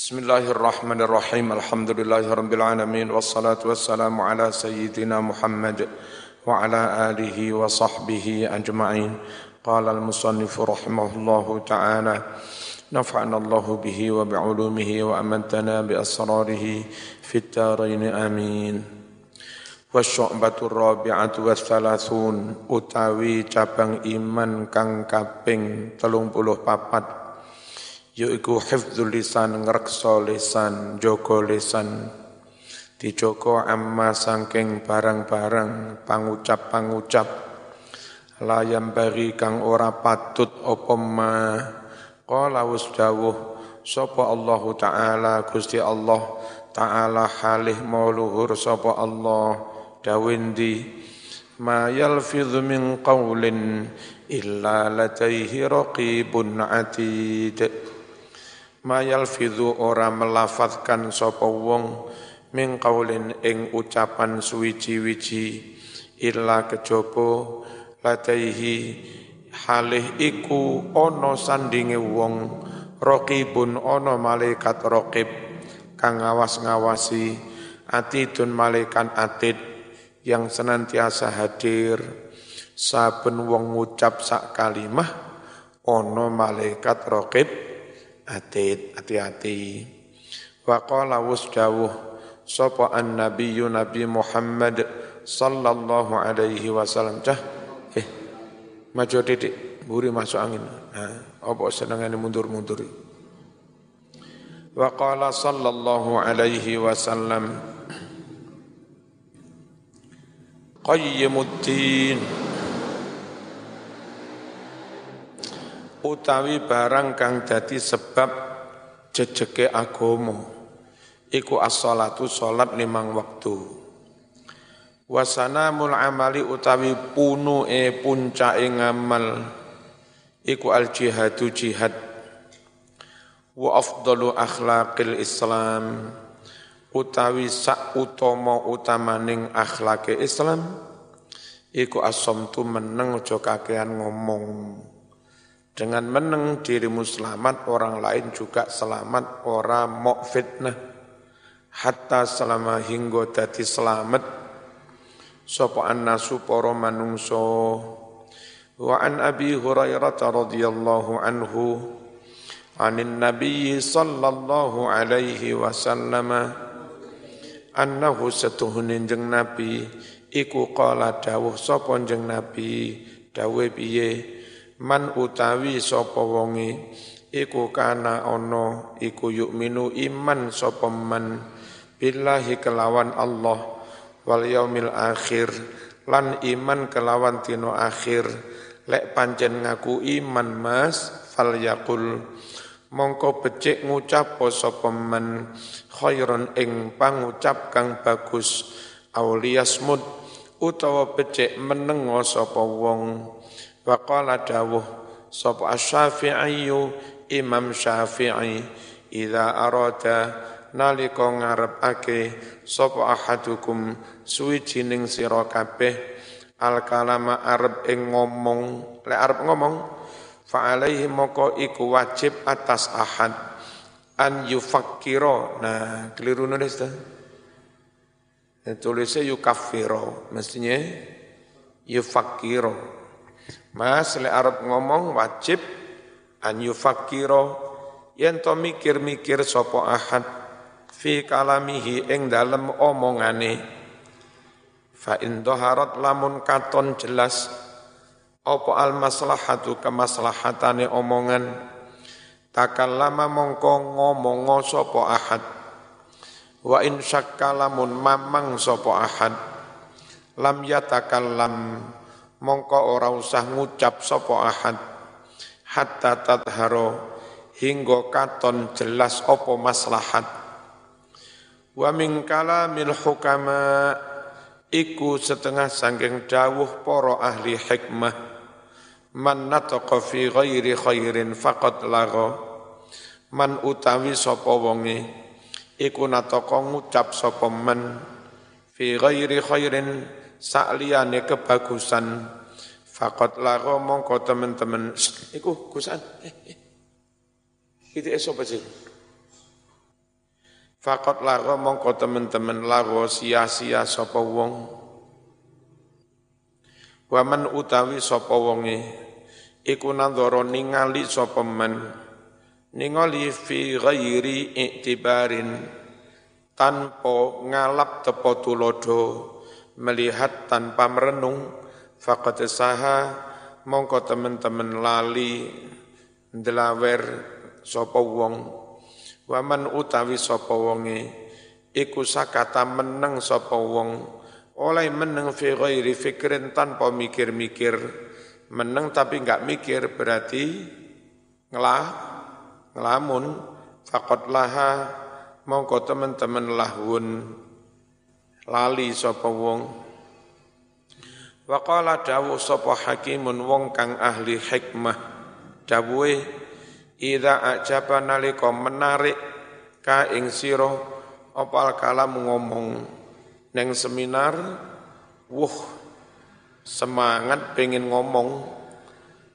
Bismillahirrahmanirrahim. Alhamdulillahirabbil alamin wassalatu wassalamu ala sayyidina Muhammad wa ala alihi wa sahbihi ajma'in. Qala al-musannif rahimahullahu ta'ala wa bi'ulumihi wa amantana bi asrarihi fit darain amin. Wasyu'batu rabi'atu wassalasun utawi cabang iman kang kaping 34 yaiku hifdzul lisan ngrekso lisan joko lisan. Dijoko amma sangking barang-barang pangucap-pangucap. Layam bagi kang ora patut apa ma. Qala wasdawuh sapa Allah taala Gusti Allah taala halih mauluhur sapa Allah? Dawindi ma yalfidhu min qawlin illa lataihi raqibun atid mayal fidu ora melafazkan sapa wong min qaulin ing ucapan suwiji-wiji illa kejaba lataihi halih iku ana sandinge wong raqibun ana malaikat raqib kang ngawas-ngawasi atidun malaikat atid yang senantiasa hadir. Saben wong ngucap sak kalimah ana malaikat raqib Atit, hati-hati. Wa qala wasdawuh sapa annabiyyu Nabi Muhammad sallallahu alaihi wasallam cah eh maju titik buri masuk angin. Nah, apa senengane mundur-mundur. Wa qala sallallahu alaihi wasallam Qayyimuddin utawi barang kang dadi sebab jejeke agama iku as-salatu salat limang waktu. Wasanamul amali utawi punuke puncake ngamal iku al jihadu jihad. Wa afdalu akhlaqil islam utawi sak utama utamaning akhlake Islam iku as-samtu meneng aja kakean ngomong dengan meneng dirimu selamat, orang lain juga selamat, orang mau fitnah. Hatta selama hingga dadi selamat, sopo annasu poro manungso. Wa an Abi Hurairah radhiyallahu anhu. Anin Nabi sallallahu alaihi wasallam annahu setuhunin jeng Nabi. Iku qala dawuh sapa jeng Nabi? Dawuh piye man utawi sapa wonge iku kana ana iku minu iman sapa man billahi kelawan Allah wal yaumil akhir lan iman kelawan tino akhir. Lek pancen ngaku iman mas fal yakul mongko becik ngucap sapa man khairon ing pangucap kang bagus auliyasmud utawa becik meneng sapa wong Wa qala dawuh sapa asy-Syafi'i Imam Syafi'i idza arada nalika ngarepake sapa ahadukum suwijining sira kabeh al kalama arep ing ngomong. Lek arep ngomong fa alaihi moko iku wajib atas ahad an yufakkiro. Nah keliru nulis dah tulisnya yukaffiro mestinya yufakkiro Mas le Arab ngomong wajib an yufakiro yen to mikir-mikir sapa ahad fi kalamihi ing dalem omongane. Fa in lamun katon jelas apa al maslahatu kemaslahatane omongan? Takallama mongko ngomong sapa ahad. Wa in syakka mamang sapa ahad. Lam yatakallam mongko ora usah ngucap sapa ahad hatta tadharo hingga katon jelas apa maslahat. Wa min kalamil hukama iku setengah sangking dawuh para ahli hikmah. Man nataqa fi ghairi khairin faqad laga. Man utawi sapa wonge iku nataqa ngucap sapa man fi ghairi khairin sakliyane kebagusan. Fakot laro mongko teman-teman iku kusan eh, eh. itu esok Fakot lago mongko temen-temen. Lago sia-sia sapa wong. Waman utawi sapa wonge. Iku nandoro ningali sapa men. Ningali fi ghairi iktibarin tanpa ngalap tepo tulodo melihat tanpa merenung faqad saha mongko temen-temen lali ndelawer sapa wong. Waman utawi sapa wonge iku sakata meneng sapa wong. Oleh meneng fi ghairi fikrin tanpa mikir-mikir. Meneng tapi enggak mikir berarti ngelah ngelamun. Fakot laha mongko teman-teman lahun lali sapa wong. Wa qala dawu sapa hakimun wong kang ahli hikmah. Dawuhe idza ajaba nalika menarik ka ing sira opal kalam ngomong. Neng seminar wuh semangat pengen ngomong.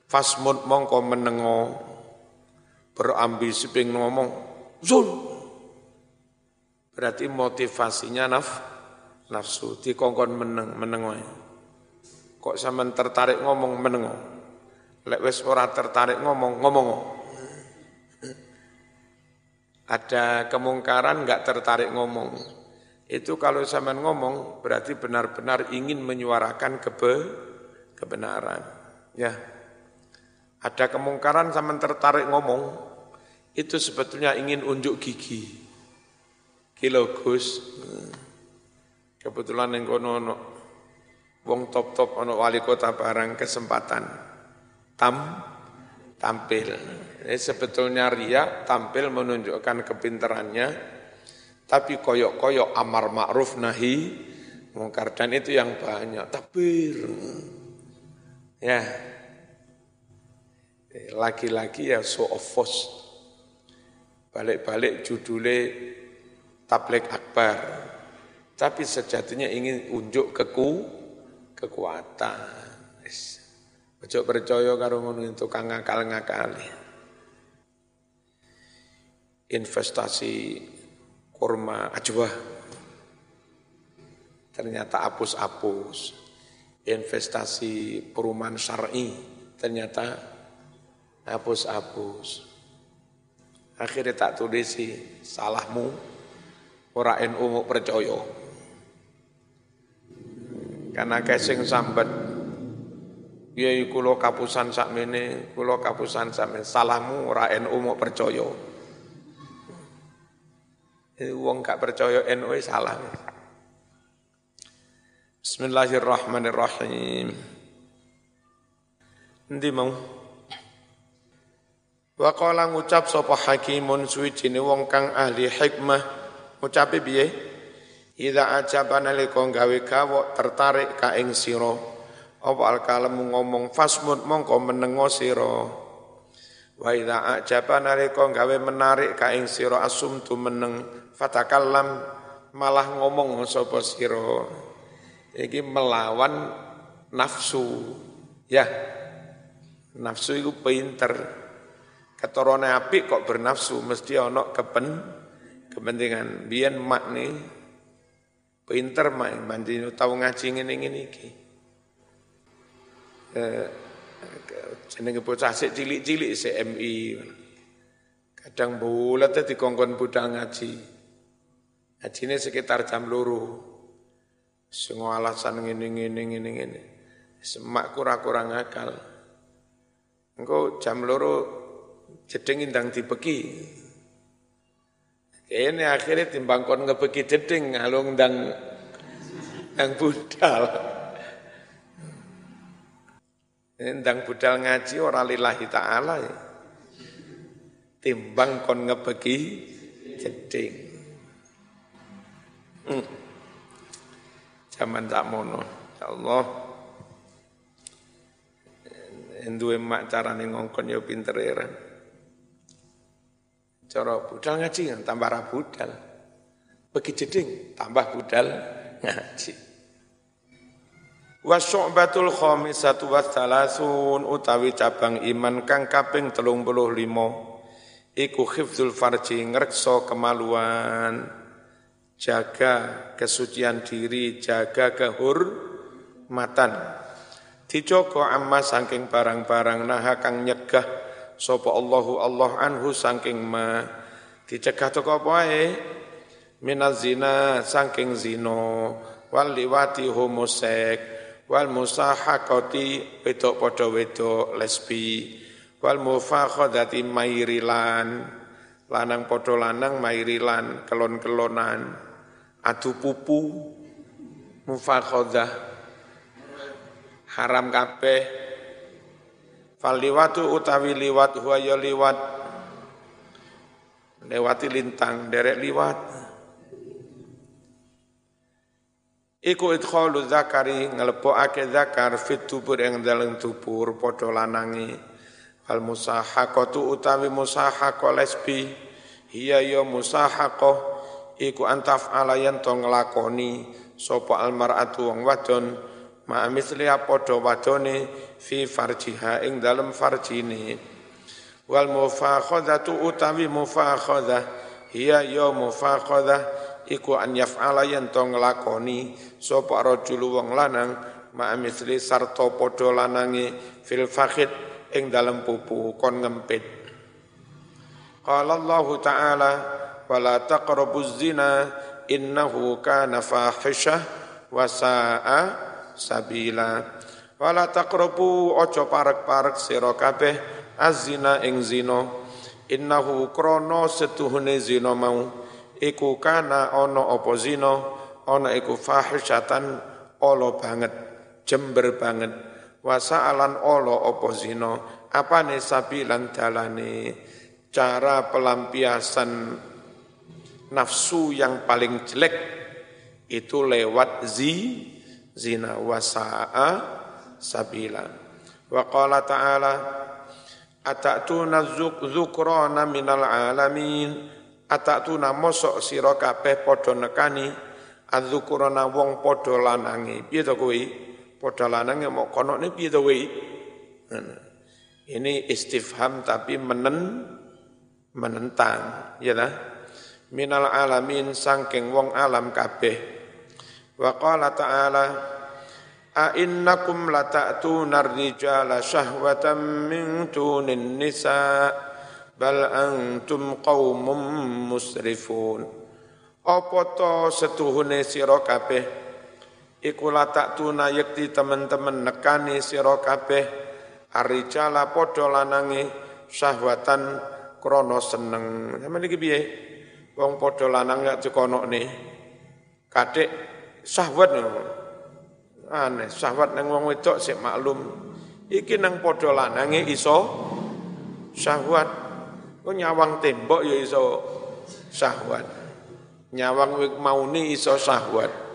Fasmud mongko menengo berambisi pengen ngomong. Zul! Berarti motivasinya naf nafsu dikongkon meneng meneng kok sampean tertarik ngomong meneng lek wis ora tertarik ngomong ngomong ada kemungkaran nggak tertarik ngomong. Itu kalau sampean ngomong berarti benar-benar ingin menyuarakan kebe kebenaran. Ya. Ada kemungkaran sama tertarik ngomong, itu sebetulnya ingin unjuk gigi. Kilo Gus, kebetulan yang kono no, wong top top ono wali kota barang kesempatan tam tampil. Ini sebetulnya ria tampil menunjukkan kepinterannya, tapi koyok-koyok amar ma'ruf nahi mungkar dan itu yang banyak. Takbir. Ya, lagi-lagi ya so of force. Balik-balik judulnya tablik akbar. Tapi sejatinya ingin unjuk keku, kekuatan. Ojo percaya karo ngono tukang ngakal-ngakali. Investasi kurma ajwa ternyata apus-apus. Investasi perumahan syar'i ternyata hapus-hapus. Akhirnya tak tulisi salahmu ora NU mau percaya. Karena kesing sambat ya kula kapusan sakmene, kula kapusan sakmene, salahmu ora NU mau percaya. Wong gak percaya NU salah. Bismillahirrahmanirrahim. Nanti mau Wa qala ngucap sapa hakimun suwijine wong kang ahli hikmah ngucape piye? Idza ajaba nalika gawe gawok tertarik ka ing sira. Apa al kalam ngomong fasmud mongko menengo sira. Wa idza ajaba nalika gawe menarik ka ing sira asumtu meneng. Fatakallam malah ngomong sapa sira. Iki melawan nafsu. Ya nafsu itu pinter. Ketorone api kok bernafsu mesti ono kepen kepentingan. Biyen mak pinter mak. Banding tahu ngaji ngene ngene iki. Eh jenenge bocah sik cilik-cilik CMI kadang bulat dikongkon budal ngaji. Ngajine sekitar jam loro. Semua alasan ngene ngene ngene ngene. Semak kurang-kurang akal engko jam loro jeding indang dibeki. Ini akhirnya timbang kon ngebeki jeding ngalung ndang ndang budal. Ndang budal ngaji ora lillahi taala ya. Timbang kon ngebeki jeding. Hmm. Zaman tak mono. Ya Allah. Duwe mak carane ngongkon ya pinter ya. Cara budal ngaji kan tambah ra budal. Bagi jeding tambah budal ngaji. Wa syu'batul khamisatu wa thalathun utawi cabang iman kang kaping 35 iku khifdzul farji ngrekso kemaluan jaga kesucian diri jaga kehormatan dijogo amma saking barang-barang naha kang nyegah sapa Allahu Allah anhu saking ma dicegah toko apa ae minaz zina saking zina. Wal liwati homosek. Wal musahakoti wedok padha wedok lesbi. Wal mufakhadati mairilan. Lanang padha lanang mairilan kelon-kelonan. Adu pupu. Mufakhadah haram kabeh fal liwatu utawi liwat huwa ya liwat. Lewati lintang derek liwat. Iku idkhalu zakari ngelebokake zakar fit tubur yang dalam tubur padha lanangi. Al musahaqatu utawi musahaqah lesbi hiya ya musahaqah iku antaf alayan to nglakoni sapa almar'atu wong wadon ma misli padha wadone fi farjiha ing dalem farjine wal mufakhadatu utawi mufakhadah hiya ya mufakhadah iku an yaf'ala yen to nglakoni sapa rajul wong lanang ma misli sarta padha lanange fil fakhid ing dalam pupu kon ngempit. Qala Allah Ta'ala wala taqrabuz zina innahu kana fahisyah wa sa'a sabila. Wala taqrabu ojo parek-parek sira kabeh azina ing zina. Innahu krana setuhune zina mau. Iku kana ana apa zina? Ana iku fahisyatan ala banget jember banget. Wasaalan zino apa ne sabilan dalane? Cara pelampiasan nafsu yang paling jelek itu lewat zi zina wasaa sabila. Wa qala ta'ala atatuna zukrana minal alamin? Atatuna mosok sira kabeh padha nekani adzukrana wong padha lanangi piye to kuwi Padha lanang mau kono ini piye to Ini istifham tapi menen menentang, ya dah. Minal alamin sangking wong alam kabeh. Wa qala ta'ala A innakum lata'tuna ar-rijala syahwatan min tunin nisa bal antum qaumum musrifun. Apa to setuhune sira kabeh? Iku tak tuna yekti teman-teman nekani sira kabeh arijala padha lanange syahwatan krana seneng. Sampeyan iki piye? Wong padha lanang gak cekonokne kadek syahwat aneh syahwat nang wong wedok sik maklum iki nang padha lanange iso syahwat kok nyawang tembok ya iso syahwat nyawang wik mauni iso syahwat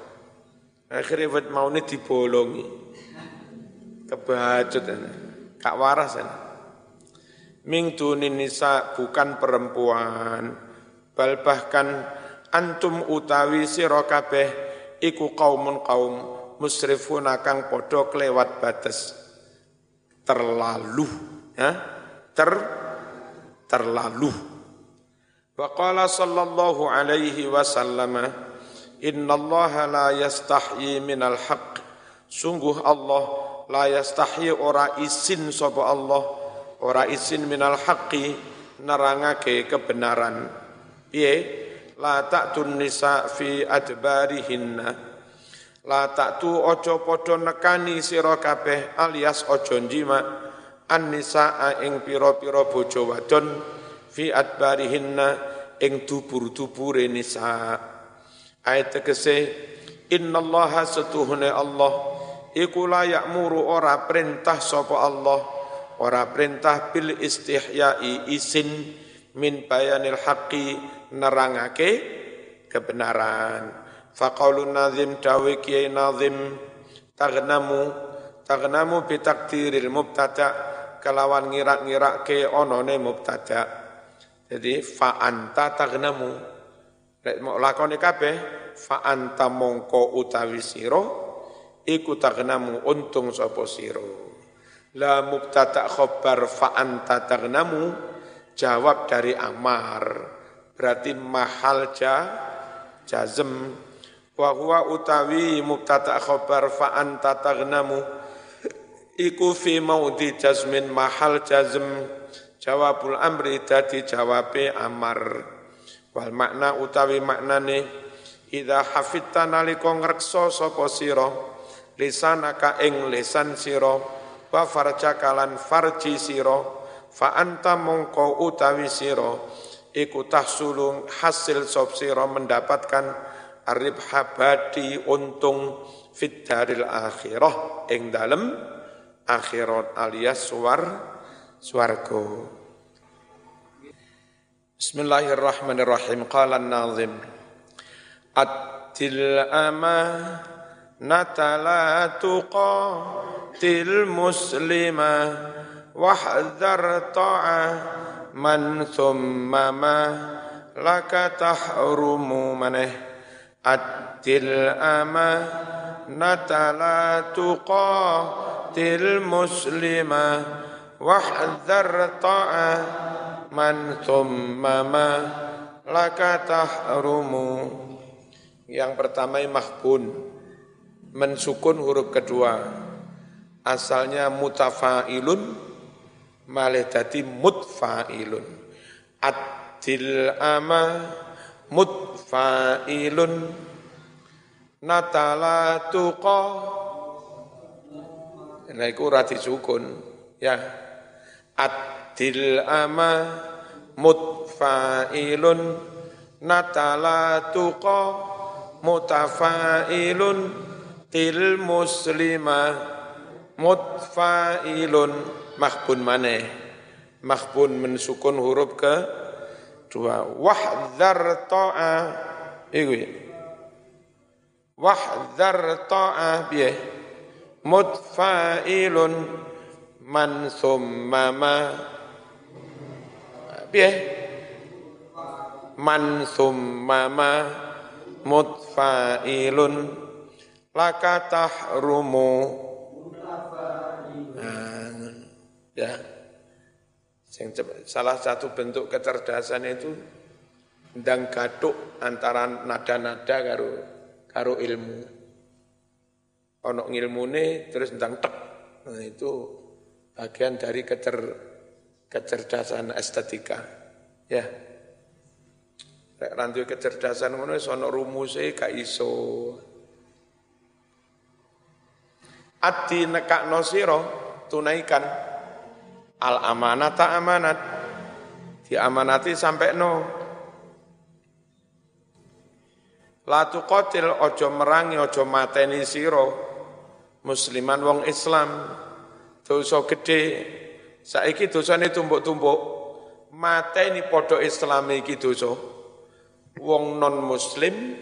Akhirnya buat mau ini dibolongi. Kebacut. Kak waras. Ming tunin nisa bukan perempuan. Bal bahkan antum utawi sira kabeh iku kaumun kaum musrifun kang padha kelewat batas terlalu ya? Ter terlalu wa qala sallallahu alaihi wasallam innallaha la yastahyi minal haqq. Sungguh Allah la yastahyi ora isin sapa Allah ora isin minal haqqi nerangake kebenaran. Piye la ta'tun nisa fi adbarihinna. La ta'tu ojo padha nekani sira kabeh alias ojo an nisa ing pira-pira bojo wadon fi adbarihinna ing dubur-dubure nisa. Ayat tegese innallaha setuhune Allah. Iku la ya'muru ora perintah sapa Allah. Ora perintah bil istihyai isin min bayanil haqqi nerangake kebenaran. Faqaulun nazim dawi kiai nazim tagnamu tagnamu bi takdiril mubtada kelawan ngirak-ngirak ke onone mubtada. Jadi fa anta tagnamu. Lek mau lakoni kabeh fa anta mongko utawi sira iku tagnamu untung sapa sira. La mubtada khabar fa anta tagnamu jawab dari amar berarti mahal ja jazm wa huwa utawi mubtada khabar fa anta taghnamu. Iku fi maudi jazmin mahal jazm jawabul amri dadi jawabe amar. Wal makna utawi maknane idza hafidta nalika ngreksa sapa sira lisanaka ing lisan sira wa farjaka lan farji sira fa anta mongko utawi sira iku tahsulung hasil sob mendapatkan arib habadi untung fit daril akhirah. Ing dalem akhirat alias suar swarga. Bismillahirrahmanirrahim. Qala an-nazim. Atil ama natala tuqa til muslima wahdhar ta'a man thumma ma laka tahrumu maneh. Atil amanata la tuqatil muslima. Wahdhar ta'a. Man thumma ma laka tahrumu. Yang pertama mahbun. Mensukun huruf kedua. Asalnya mutafailun malih dadi mutfailun. Adil ama mutfailun. Natala tuqa. Nah iku ora disukun. Ya. Adil ama mutfailun. Natala tuqa. Mutafailun. Til muslima mutfailun mahbun maneh mahbun mensukun huruf ke dua. Wahdhar ta'a. Iku ya. Wahdhar ta'a piye? Mutfa'ilun man summa ma. Piye? Man summa ma. Mutfa'ilun laka tahrumu nah, ya salah satu bentuk kecerdasan itu ndang gaduk antara nada-nada karo karo ilmu. Ono terus ndang tek. Nah, itu bagian dari kecer, kecerdasan estetika. Ya. Rek kecerdasan ngono wis ana rumuse gak iso. Ati nekakno sira tunaikan al amanata amanat. Diamanati sampai no. Latu kotil ojo merangi ojo mateni siro. Musliman wong islam dosa gede. Saiki dosane tumbuk-tumbuk. Mateni podo islam iki dosa. Wong non muslim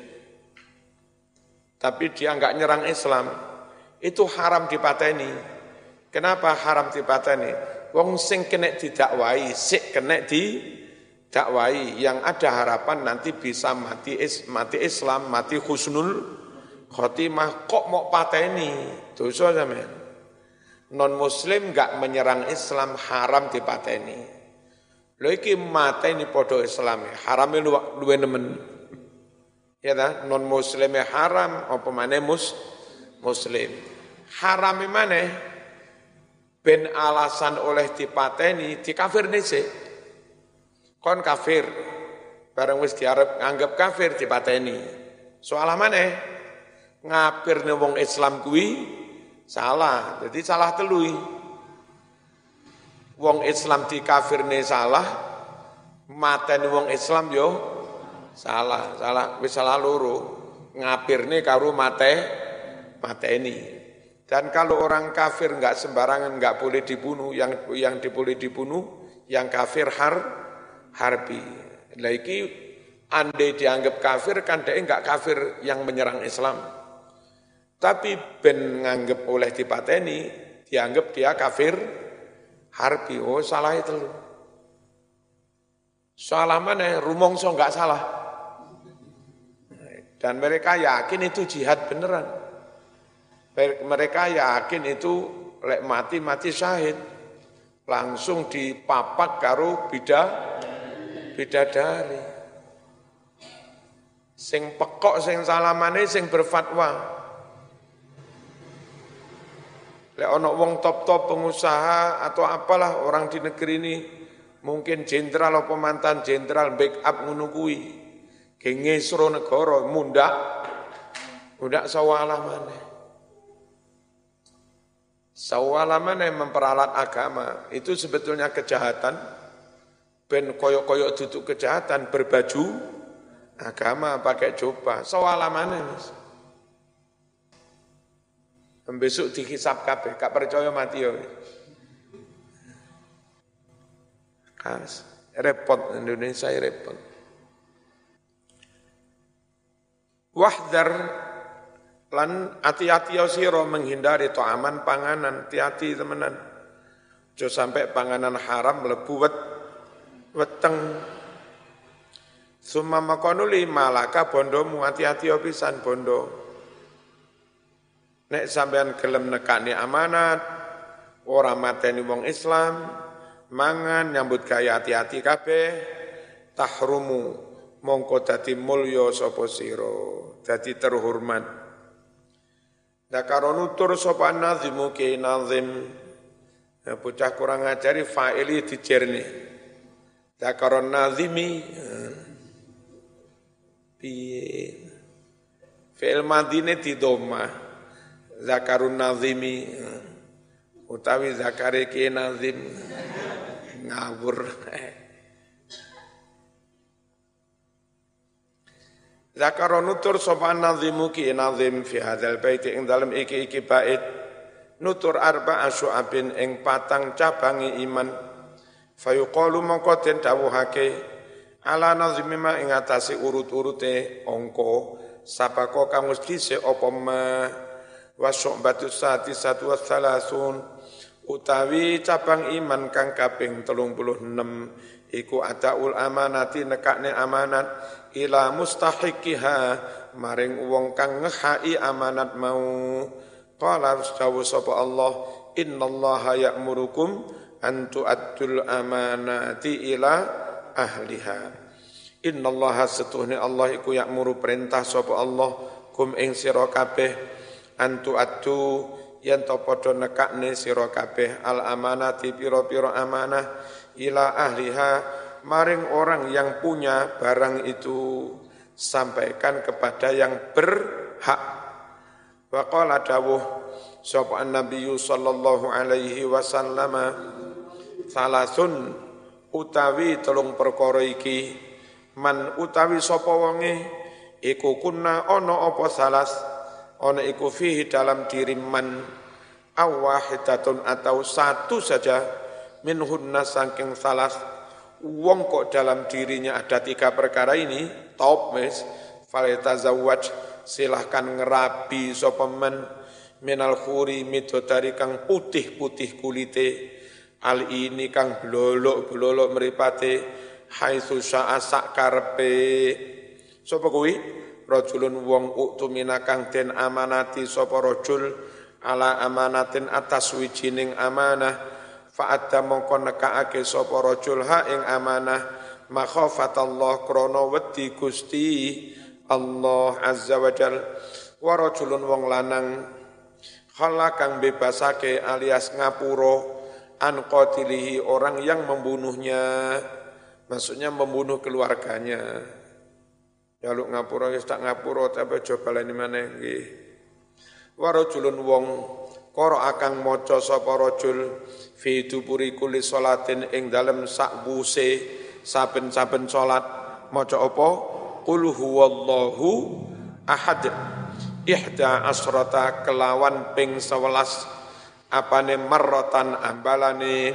tapi dia enggak nyerang Islam. Itu haram dipateni. Kenapa haram dipateni wong sing kena didakwai, sik kena di dakwai yang ada harapan nanti bisa mati is, mati Islam, mati husnul khotimah kok mau pateni dosa sampean. Non muslim enggak menyerang Islam haram dipateni. Lho iki mateni padha Islam harame luwe nemen. Ya ta, non muslim haram apa maneh mus muslim. Haram maneh ben alasan oleh dipateni dikafir sih. Kon kafir. Bareng wis diarep nganggep kafir dipateni. Soal mana? Ngapir wong Islam kuwi salah. Jadi salah telui. Wong Islam dikafirne salah, mateni wong Islam yo salah, salah wis salah loro. Ngapirne karo mate mateni. Dan kalau orang kafir nggak sembarangan nggak boleh dibunuh, yang yang boleh dibunuh yang kafir har harbi. Lagi andai dianggap kafir kan dia nggak kafir yang menyerang Islam. Tapi ben nganggap oleh dipateni dianggap dia kafir harbi. Oh salah itu. Salah mana? Rumongso nggak salah. Dan mereka yakin itu jihad beneran. Mereka yakin itu lek mati mati syahid. langsung dipapak karo bida bidadari. Sing pekok sing salamane sing berfatwa. Lek ono wong top-top pengusaha atau apalah orang di negeri ini mungkin jenderal atau mantan jenderal backup ngono kuwi. Gengesro negara mundak mundak sawalah maneh. Sawalaman yang memperalat agama itu sebetulnya kejahatan. Ben koyok-koyok duduk kejahatan berbaju agama pakai jubah. Sawalaman ini. Besok dihisap kabeh, gak percaya mati ya. Kas, repot Indonesia repot. Wahdar Lan hati-hati siro menghindari aman panganan, hati-hati temenan. Jo sampai panganan haram melebu wet, weteng. Summa makonuli malaka bondomu hati-hati pisan bondo. Nek sampean gelem nekani amanat, ora mateni wong Islam, mangan nyambut gaya hati-hati kabeh, tahrumu mongko dadi mulya sapa sira, dadi terhormat. Dakaro nutur sapa nazimu ke nazim. Ya, bocah kurang ngajari fa'ili dijerni. Dakaro nazimi. Ya. Piye. Fi'il madine di doma. Zakarun nazimi. Ya. Utawi zakare ke nazim. Ngawur. Zakaro nutur sopan nazimu ki nazim fi hadzal bait ing dalem iki-iki bait. Nutur arba asyu'abin ing patang cabangi iman. Fayuqalu mongko den dawuhake ala nazimi ma ing atase urut-urute angka sapako kang wis dhisik apa ma? Wa syu'batu sati satu wassalasun utawi cabang iman kang kaping 36 iku adaul amanati nekakne amanat ila mustahiqiha maring wong kang ngehai amanat mau. Qala dawu sapa Allah innallaha ya'murukum an tu'addul amanati ila ahliha. Innallaha setuhne Allah iku ya'muru perintah sapa Allah kum ing sira kabeh an tu'addu yen to padha nekakne sira kabeh al amanati pira-pira amanah ila ahliha maring orang yang punya barang itu sampaikan kepada yang berhak. Wa qala dawuh sapa Nabi sallallahu alaihi wasallam salasun utawi telung perkara iki. Man utawi sapa wonge iku kunna ana apa salas? Ana iku fihi dalam diri man. Awahidatun atau satu saja. Minhunna saking salas Wong kok dalam dirinya ada tiga perkara ini, top mes, zawaj, silahkan ngerabi sopemen, minal khuri midodari kang putih-putih kulite, al ini kang blolok-blolok meripate, hai susah asak karpe. Sopo kuwi? Rajulun wong uktumina kang den amanati sopo rojul, ala amanatin atas wijining amanah, fa'adda mongko nekaake sapa rajul ha ing amanah makhafatallah krana wedi Gusti Allah azza wa jal. Wa rajulun wong lanang khala kang bebasake alias ngapuro an qatilihi orang yang membunuhnya. Maksudnya membunuh keluarganya. Ya lu ngapura wis tak ngapura tapi coba lani mana nggih. Wa rajulun wong koro akang maca sapa rajul fi duburi kulli salatin ing dalem sak buse saben-saben salat. Maca apa? Qul huwallahu ahad. Ihda asrata kelawan ping 11 apane marratan ambalane.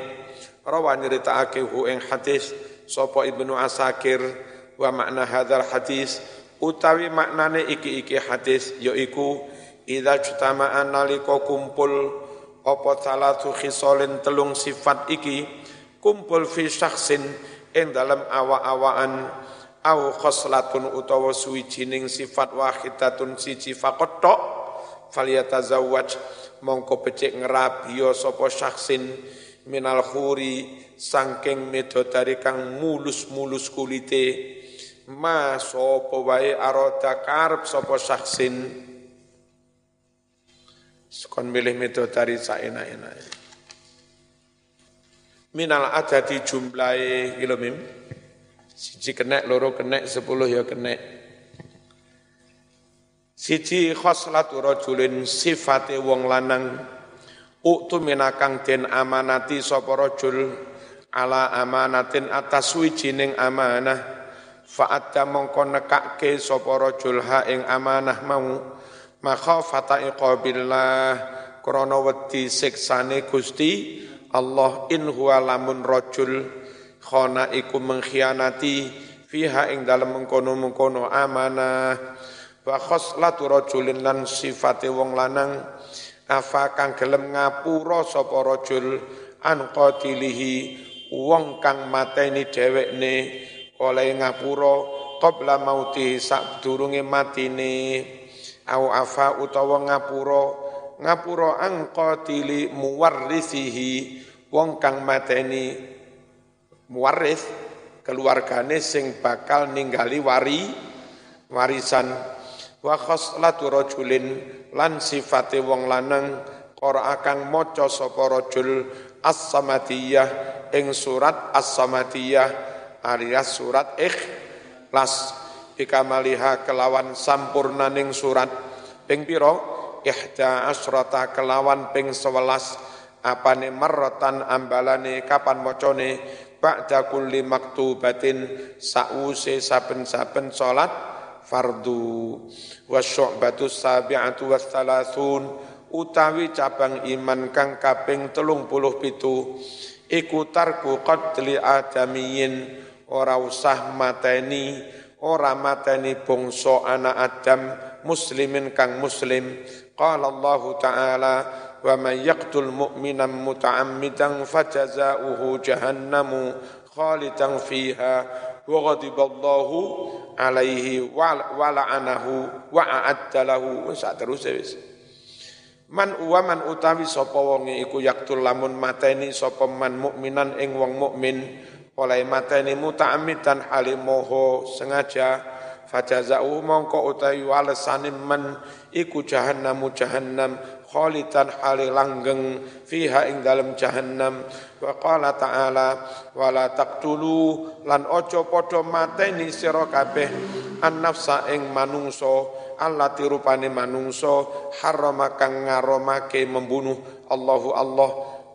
Rawa nyritakake hu ing hadis sapa ibnu asakir wa makna hadzal hadis. Utawi maknane iki-iki hadis yaiku idza jtama'a nalika kumpul apa salatu khisalin telung sifat iki? Kumpul fi syakhsin ing dalam awa-awaan au khoslatun utawa suwijining sifat wahidatun siji faqat tok falyatazawwaj mongko becik ngerabiya sapa syaksin minal khuri sangking medodari kang mulus-mulus kulite. Ma sapa wae arada karep sapa saksin sekon milih medodari saenak-enake minal adadi jumlahe ilmim siji kenek loro kenek sepuluh ya kenek. Siji khoslatu rajulin sifate wong lanang. Uktu minakang den amanati sapa rajul ala amanatin atas wijining amanah. Fa'adda mongko nekake sapa rajul ha ing amanah mau makhafata iqabillah krana wedi siksane Gusti Allah in huwa lamun rajul khana iku mengkhianati fiha ing dalem mengkono-mengkono amanah. Wa khoslatu rajulin lan sifate wong lanang afa kang gelem ngapura sapa rajul an qatilihi wong kang mateni dhewekne oleh ngapura qabla mauti sak durunge matine au afa utawa ngapura. Ngapura qatili muwarrisihi wong kang mateni muwarris keluargane sing bakal ninggali wari warisan. Wa khoslatu rajulin lan sifate wong lanang ora akan maca sapa rajul as-samatiyah ing surat as-samatiyah alias surat ikhlas bikamaliha kelawan sampurnaning surat ping pira ihda asrata kelawan ping 11 apane marratan ambalane kapan macane ba'da kulli maktubatin sause saben-saben salat fardu. Wa syu'batu sabi'atu wa thalathun utawi cabang iman kang kaping telung puluh pitu. Iku tarku qatli adamiyin ora usah mateni ora mateni bangsa anak Adam muslimin kang muslim. Qala Allah taala wa man yaqtul mu'minan muta'ammidan fajaza'uhu jahannamu khalidan fiha wa ghadiballahu alaihi wa la'anahu wa a'adda lahu. Terus wis. Man uwa man utawi sapa wonge iku yaktul lamun mateni sapa man mukminan ing wong mukmin oleh mateni muta'ammidan halimoho sengaja fajazau mongko utawi walesane man iku jahannamu jahannam khalidan hali langgeng fiha ing dalam jahannam. Wa qala ta'ala wala taqtulu lan ojo padha mateni sira kabeh an nafsa ing manungso Allah tirupane manungso harama kang ngaromake membunuh Allahu Allah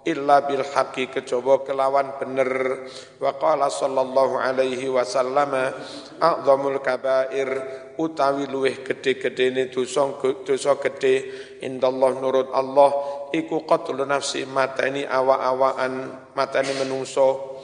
illa bil haqqi kelawan bener. Wa qala sallallahu alaihi wasallam a'dhamul kabair utawi luweh gede-gedene dosa dosa gede indallah nurut Allah iku qatlu nafsi mateni awa-awaan mateni menungso.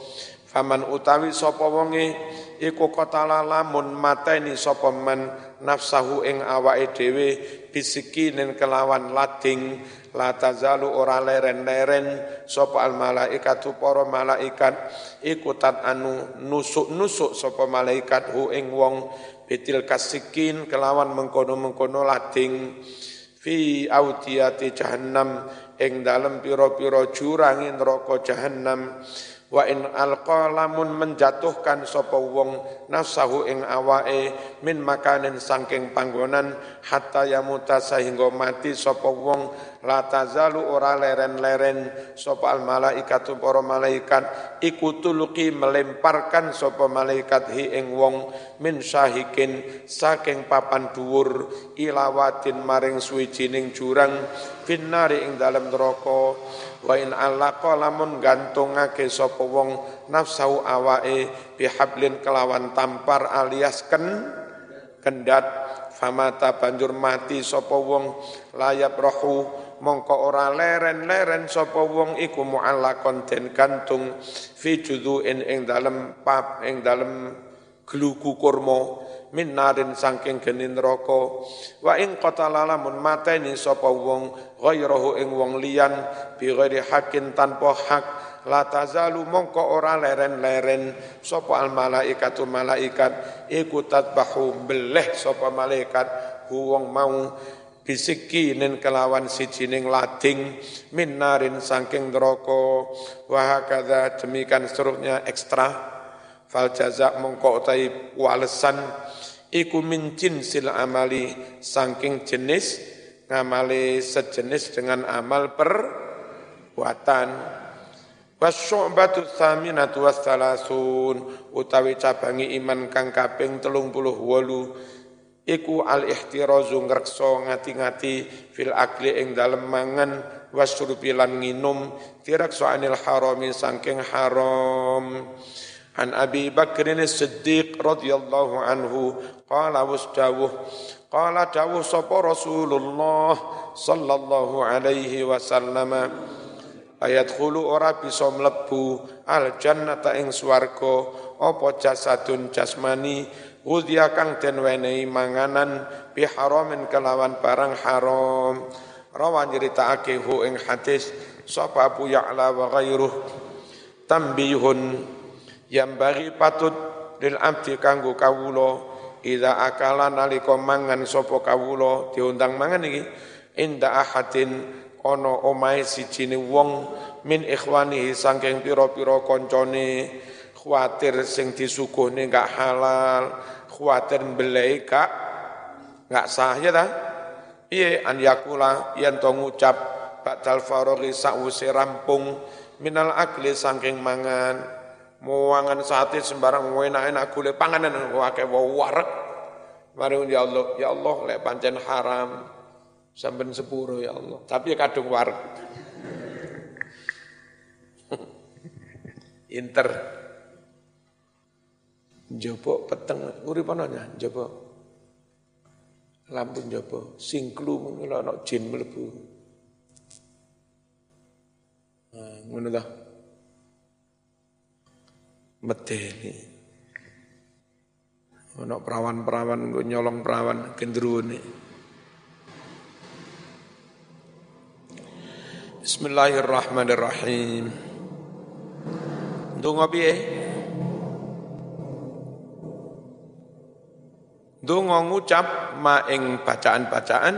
Faman utawi sapa wonge iku qatala lamun mateni sapa man nafsahu ing awake dhewe bisikinin kelawan lading. La tazalu ora leren-leren sapa al malaikatu para malaikat. Ikutan anu nusuk-nusuk sapa malaikat hu ing wong. Betil kasikin kelawan mengkono-mengkono lading. Fi audiyati jahannam ing dalem pira-pira jurang neraka jahannam wa in alqa menjatuhkan sapa wong nafsahu ing awake min makanin sangking panggonan hatta yamuta sehingga mati sapa wong la tazalu ora leren-leren sapa al malaikatu para malaikat iku melemparkan sapa malaikat hi ing wong min syahikin saking papan dhuwur ilawatin maring suwijining jurang finnari ing dalem neraka wa in allaqa lamun gantungake sapa wong nafsau awake bihablin kelawan tampar alias ken kendat famata banjur mati sapa wong layap rohu mongko ora leren-leren sapa wong iku muallakon den gantung fi juduin ing dalem pap ing dalem gluku kurma min narin saking geni neraka. Wa ing qatala mateni sapa wong ghairahu ing wong liyan bi ghairi hakin tanpa hak. La tazalu mongko ora leren-leren. Sapa al malaikatu malaikat? Iku tatbahu beleh sapa malaikat? Hu wong mau bisikinin kelawan sijining lading minarin saking neraka. Wa hakadha demikian seterusnya ekstra. Fal jaza mongko utai walesan. Iku min jinsil amali saking jenis ngamali sejenis dengan amal perbuatan. Wasyu'batu tsaminatu wassalasun utawi cabangi iman kang kaping 38 iku al ihtirazu ngrekso ngati-ngati fil akli ing dalem mangan wasyurbi lan nginum tirakso anil harami saking haram. An Abi Bakr Siddiq radhiyallahu anhu qala wasdawuh qala dawuh sapa Rasulullah sallallahu alaihi wasallam ayat khulu ora bisa mlebu al jannata ing swarga apa jasadun jasmani Udhiya kang den wenehi manganan bi haramin kelawan barang haram. Rawan nyeritakake hu ing hadis sapa Abu Ya'la wa ghairuh tambihun yang bagi patut lil abdi kanggo kawula ida akala nalika mangan sapa kawula diundang mangan iki inda ahadin ana omahe siji wong min ikhwanihi saking pira-pira kancane khawatir sing disuguhne gak halal khawatir belai kak nggak sah ya dah iya an yakula yang to ngucap bakal faroghi sakwuse rampung minal akli saking mangan muangan sate sembarang enak-enak gule panganan wake warak mari ya Allah ya Allah lek pancen haram sampai sepuro ya Allah. Tapi ya kadung warak inter. Jopo peteng ngurip ana jopo lampu jopo singklu ngono ana jin mlebu. Nah, ngono ta. Medeni. Ana perawan-perawan nggo nyolong perawan gendruwone. Bismillahirrahmanirrahim. Ndonga piye? Donga ngucap ma ing bacaan-bacaan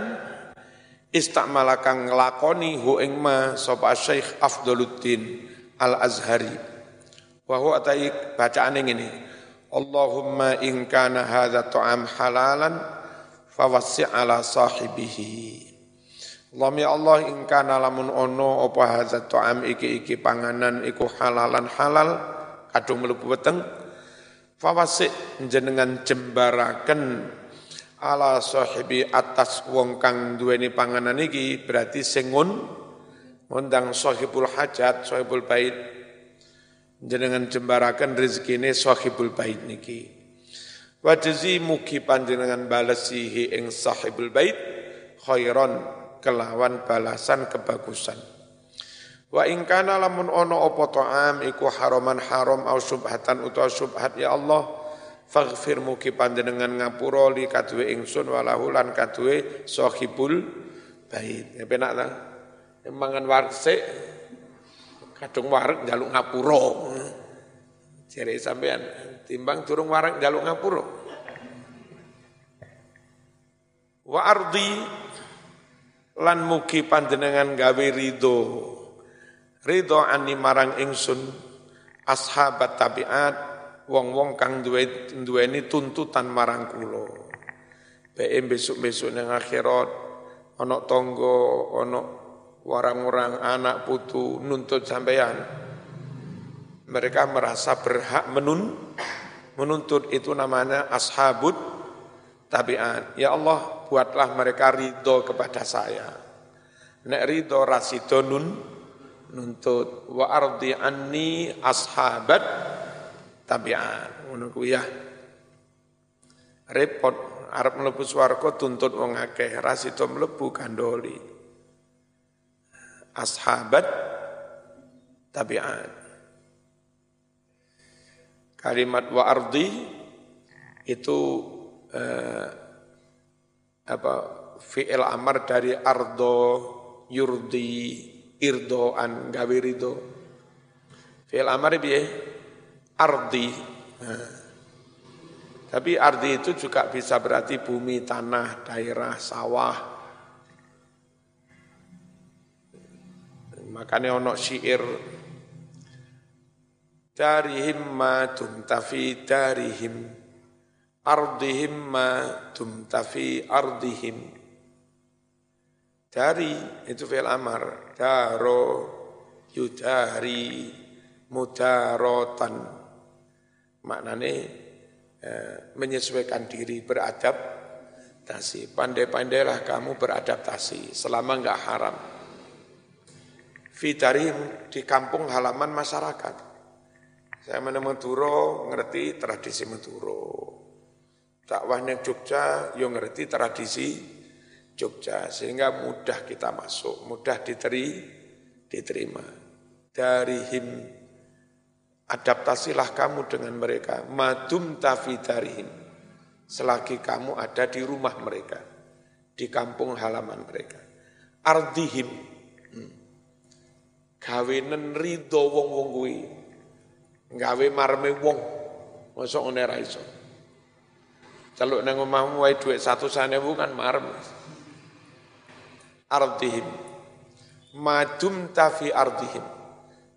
istakmala kang nglakoni hu ing ma sapa Syekh Afdaluddin Al-Azhari. Wa atai bacaane ngene. Allahumma in kana hadza ta'am halalan fawassi' ala sahibihi. Allahumma ya Allah in kana lamun ono apa hadza ta'am iki-iki panganan iku halalan halal kadung mlebu weteng Fawasik jenengan jembaraken ala sahibi atas wong kang duweni panganan iki berarti sengun ngundang sahibul hajat sahibul bait jenengan jembaraken rezekine sahibul bait niki wajzi mugi panjenengan balesihi ing sahibul bait khairan kelawan balasan kebagusan Wa in kana lamun ono apa ta'am iku haraman haram au subhatan utawa subhat ya Allah faghfir mugi panjenengan ngapura li kadue ingsun walahu lan kadue sahibul bait. Ya penak ta? Mangan warse kadung warek njaluk ngapura. Jere sampean timbang durung warek njaluk ngapura. Wa ardi lan mugi panjenengan gawe ridho ridho ani marang ingsun ashabat tabiat wong-wong kang duwe duweni tuntutan marang kula BM besok-besok nang akhirat ana tangga ana warang-warang anak putu nuntut sampean mereka merasa berhak menun menuntut itu namanya ashabut tabiat ya Allah buatlah mereka ridho kepada saya. Nek ridho rasido nun nuntut. Wa ardi anni ashabat tabi'an. Ngono ya. Repot arep mlebu swarga tuntut wong akeh rasida mlebu kandoli ashabat tabi'an. Kalimat wa ardi itu eh, apa fi'il amar dari ardo yurdi irdoan gawe ridho fi'il amar piye? Ardi. Nah. tapi ardi itu juga bisa berarti bumi tanah daerah sawah makanya ono syair. Darihim ma tumtafi darihim. Ardihim ma tumtafi ardihim. Dari itu fi'il amar. Daro yudari mudarotan. Maknanya eh, menyesuaikan diri beradaptasi. Pandai-pandailah kamu beradaptasi selama enggak haram. Fitarim di kampung halaman masyarakat. Saya mana Maduro ngerti tradisi Maduro. Dakwahnya Jogja, yo ngerti tradisi Jogja. Sehingga mudah kita masuk, mudah diteri, diterima. Dari him, adaptasilah kamu dengan mereka. Madum tafidarihim selagi kamu ada di rumah mereka, di kampung halaman mereka. Ardihim. Gawenen ridho wong wong kuwi, gawe marme wong, masuk ngene ra iso. Celuk nang omahmu wae dhuwit 100.000 kan marem. Ardihim, madum tafi ardihim,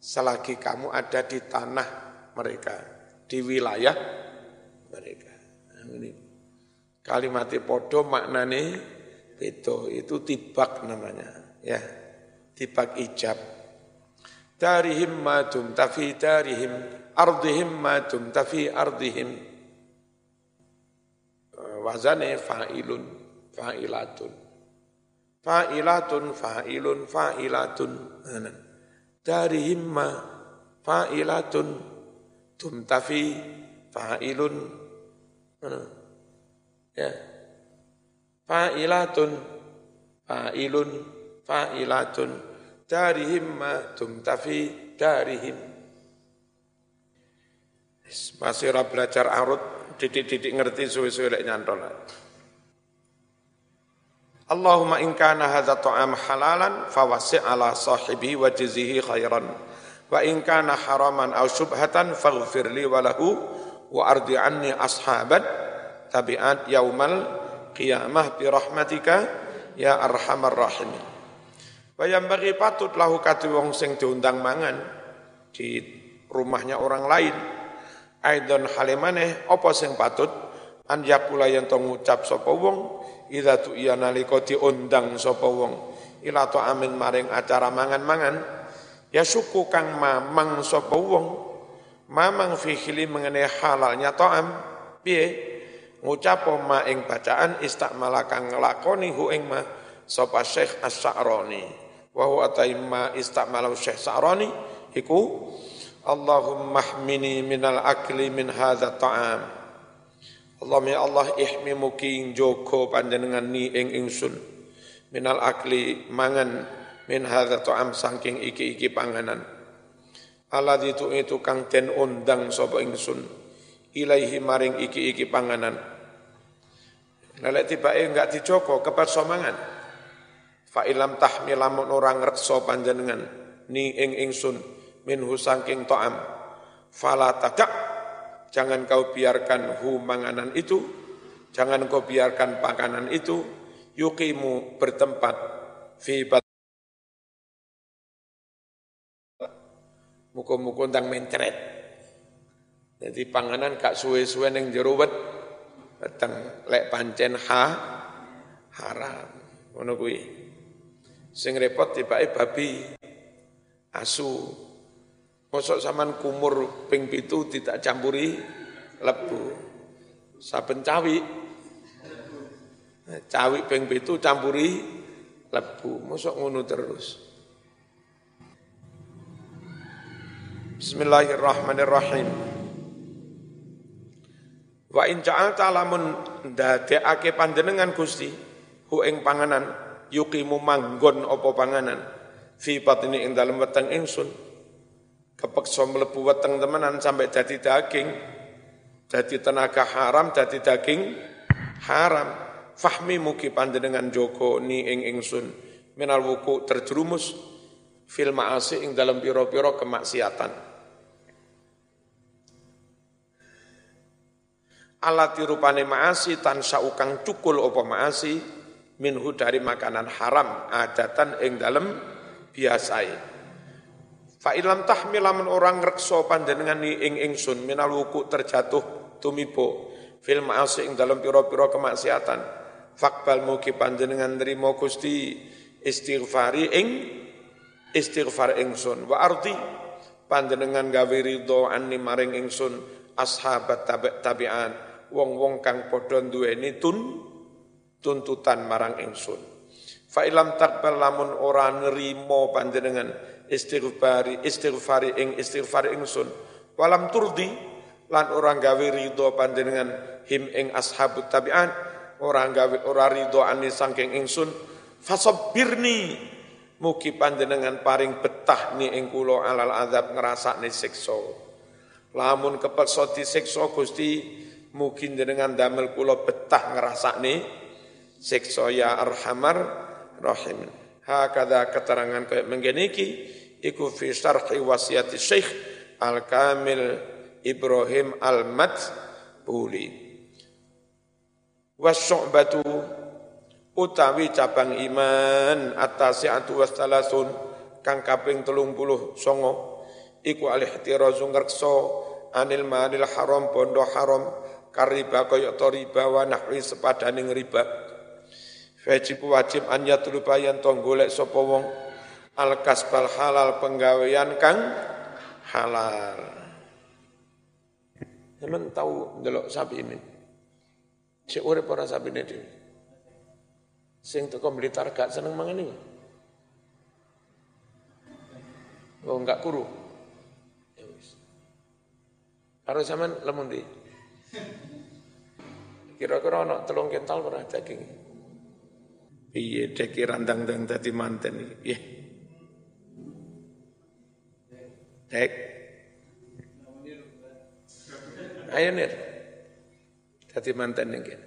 selagi kamu ada di tanah mereka, di wilayah mereka. Ini. Kalimat podo maknane itu itu tibak namanya. Ya tibak ijab darihim madum tafi darihim ardihim madum tafi ardihim. Wazane fa'ilun fa'ilatun. Fa'ilatun fa'ilun fa'ilatun. Darihim ma fa'ilatun tumtafi fa'ilun. Ya. Fa'ilatun, fa'ilun, fa'ilatun, darihim ma tumtafi darihim. Masih belajar arut, didik-didik ngerti suwe-suwe lek nyantol. Allahumma in kana hadza ta'am halalan fawasi' ala sahibi wa jizihi khairan wa in kana haraman aw syubhatan faghfir li wa lahu wa ardi anni ashabat tabiat yaumal qiyamah bi rahmatika ya arhamar rahimin. Bayam bagi patut lahu kati wong sing diundang mangan di rumahnya orang lain. Aidon halimane apa sing patut? An yakula yang to ngucap sapa wong idza tu iya nalika diundang sapa wong ila to amin maring acara mangan-mangan. Ya syuku kang mamang sapa wong mamang fi mengenai halalnya to'am piye? Ngucap ma ing bacaan istakmala kang nglakoni hu ing ma sapa Syekh As-Sa'rani wa huwa taimma istakmala Syekh Sa'rani iku Allahumma hmini minal akli min hadza ta'am Allahumma ya Allah ihmi muki joko panjenengan ni ing ingsun minal akli mangan min hadza ta'am saking iki-iki panganan Alladzi itu itu kang den undang sapa ingsun ilaihi maring iki-iki panganan. Nek tibake enggak dicoko kepeksa mangan. Fa ilam tahmil lamun orang reksa panjenengan ni ing ingsun minhu saking ta'am. Fala tadak jangan kau biarkan hu manganan itu, jangan kau biarkan pakanan itu yukimu bertempat fi Muka-muka tentang mencret. Jadi panganan gak suwe-suwe ning jero wet lek pancen ha haram. Ngono kuwi. Sing repot tibake babi asu. Mosok sampean kumur ping pitu tidak campuri lebu. Saben cawi cawi ping pitu campuri lebu. Mosok ngono terus. Bismillahirrahmanirrahim. Wa in ja'alta lamun ndadekake panjenengan Gusti hu ing panganan yuqimu manggon apa panganan? Fi batni ing dalem weteng ingsun. Kepeksa mlebu weteng temenan sampai dadi daging. Dadi tenaga haram dadi daging haram. Fahmi mugi panjenengan joko ni ing ingsun. Minal wuku terjerumus fil ma'asi ing dalam piro-piro kemaksiatan. Alati rupane maasi tansa ukang cukul opo maasi minhu dari makanan haram adatan ing dalem biasai Fa ilam tahmil lamun orang rekso panjenengan ing ingsun minal wuku terjatuh tumibo fil ma'asi ing dalam pira-pira kemaksiatan. Fakbal mugi panjenengan nrimo Gusti istighfari ing istighfar ingsun. Wa ardi panjenengan gawe ridho anni maring ingsun ashabat tabi' tabi'an wong-wong kang padha duweni tun tuntutan marang ingsun. Fa ilam takbal lamun ora nerimo panjenengan istighfari istighfari ing istighfar ingsun. Walam turdi lan orang gawe ridho panjenengan him ing ashabut tabi'an orang gawe ora ridho ani saking ingsun. Fasabbirni mugi panjenengan paring betah ni ing kula alal azab ngrasakne siksa. Lamun kepeksa disiksa Gusti mugi jenengan damel kula betah ngrasakne siksa ya arhamar rahim hakada keterangan kaya mengene iki iku fi syarhi wasiat Syekh Al-Kamil Ibrahim Al-Matbuli wasyu'batu utawi cabang iman atasiatu wastalasun kang kaping telung puluh songo iku alihtirazu ngrekso anil manil haram bondo haram kariba kaya to riba wa nahwi sepadaning riba wajib wajib an yatluba yen to golek sapa wong al kasbal halal penggawean kang halal. Teman tahu delok sapi ini. Si urip ora sapi ini dhewe. Sing teko Blitar gak seneng mangan ini. Oh enggak kuru. Ya wis. Karo. Kira-kira ana telung kental ora daging. Piye deki randang-dang dadi manten iki. Yeah. Dek. Ayo nir. Dadi manten ning kene.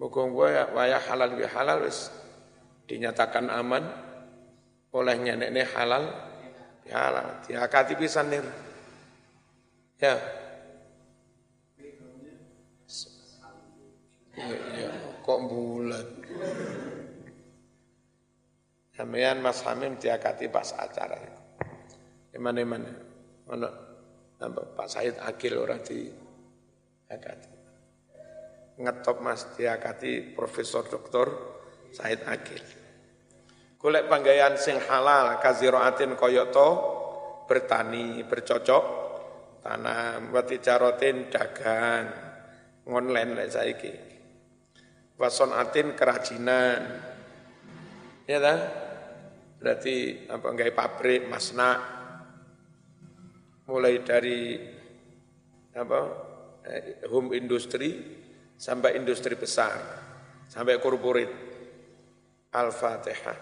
Muga-muga wayah halal bi halal wis dinyatakan aman olehnya nenek halal bi halal. Diakati pisan nir. Ya. Ya, ya kok bulat. Sampeyan Mas Hamim diakati pas acara itu. Mana-mana. Mana Pak Said Akil orang di Akati. Ngetop Mas di Akati Profesor Doktor Said Akil. Golek panggayan sing halal kaziroatin koyoto bertani bercocok tanam wati jarotin dagang ngonlen lek saiki. Wason atin kerajinan. Ya ta? Berarti apa enggak pabrik, masna, mulai dari apa eh, home industry sampai industri besar sampai korporat. Al-Fatihah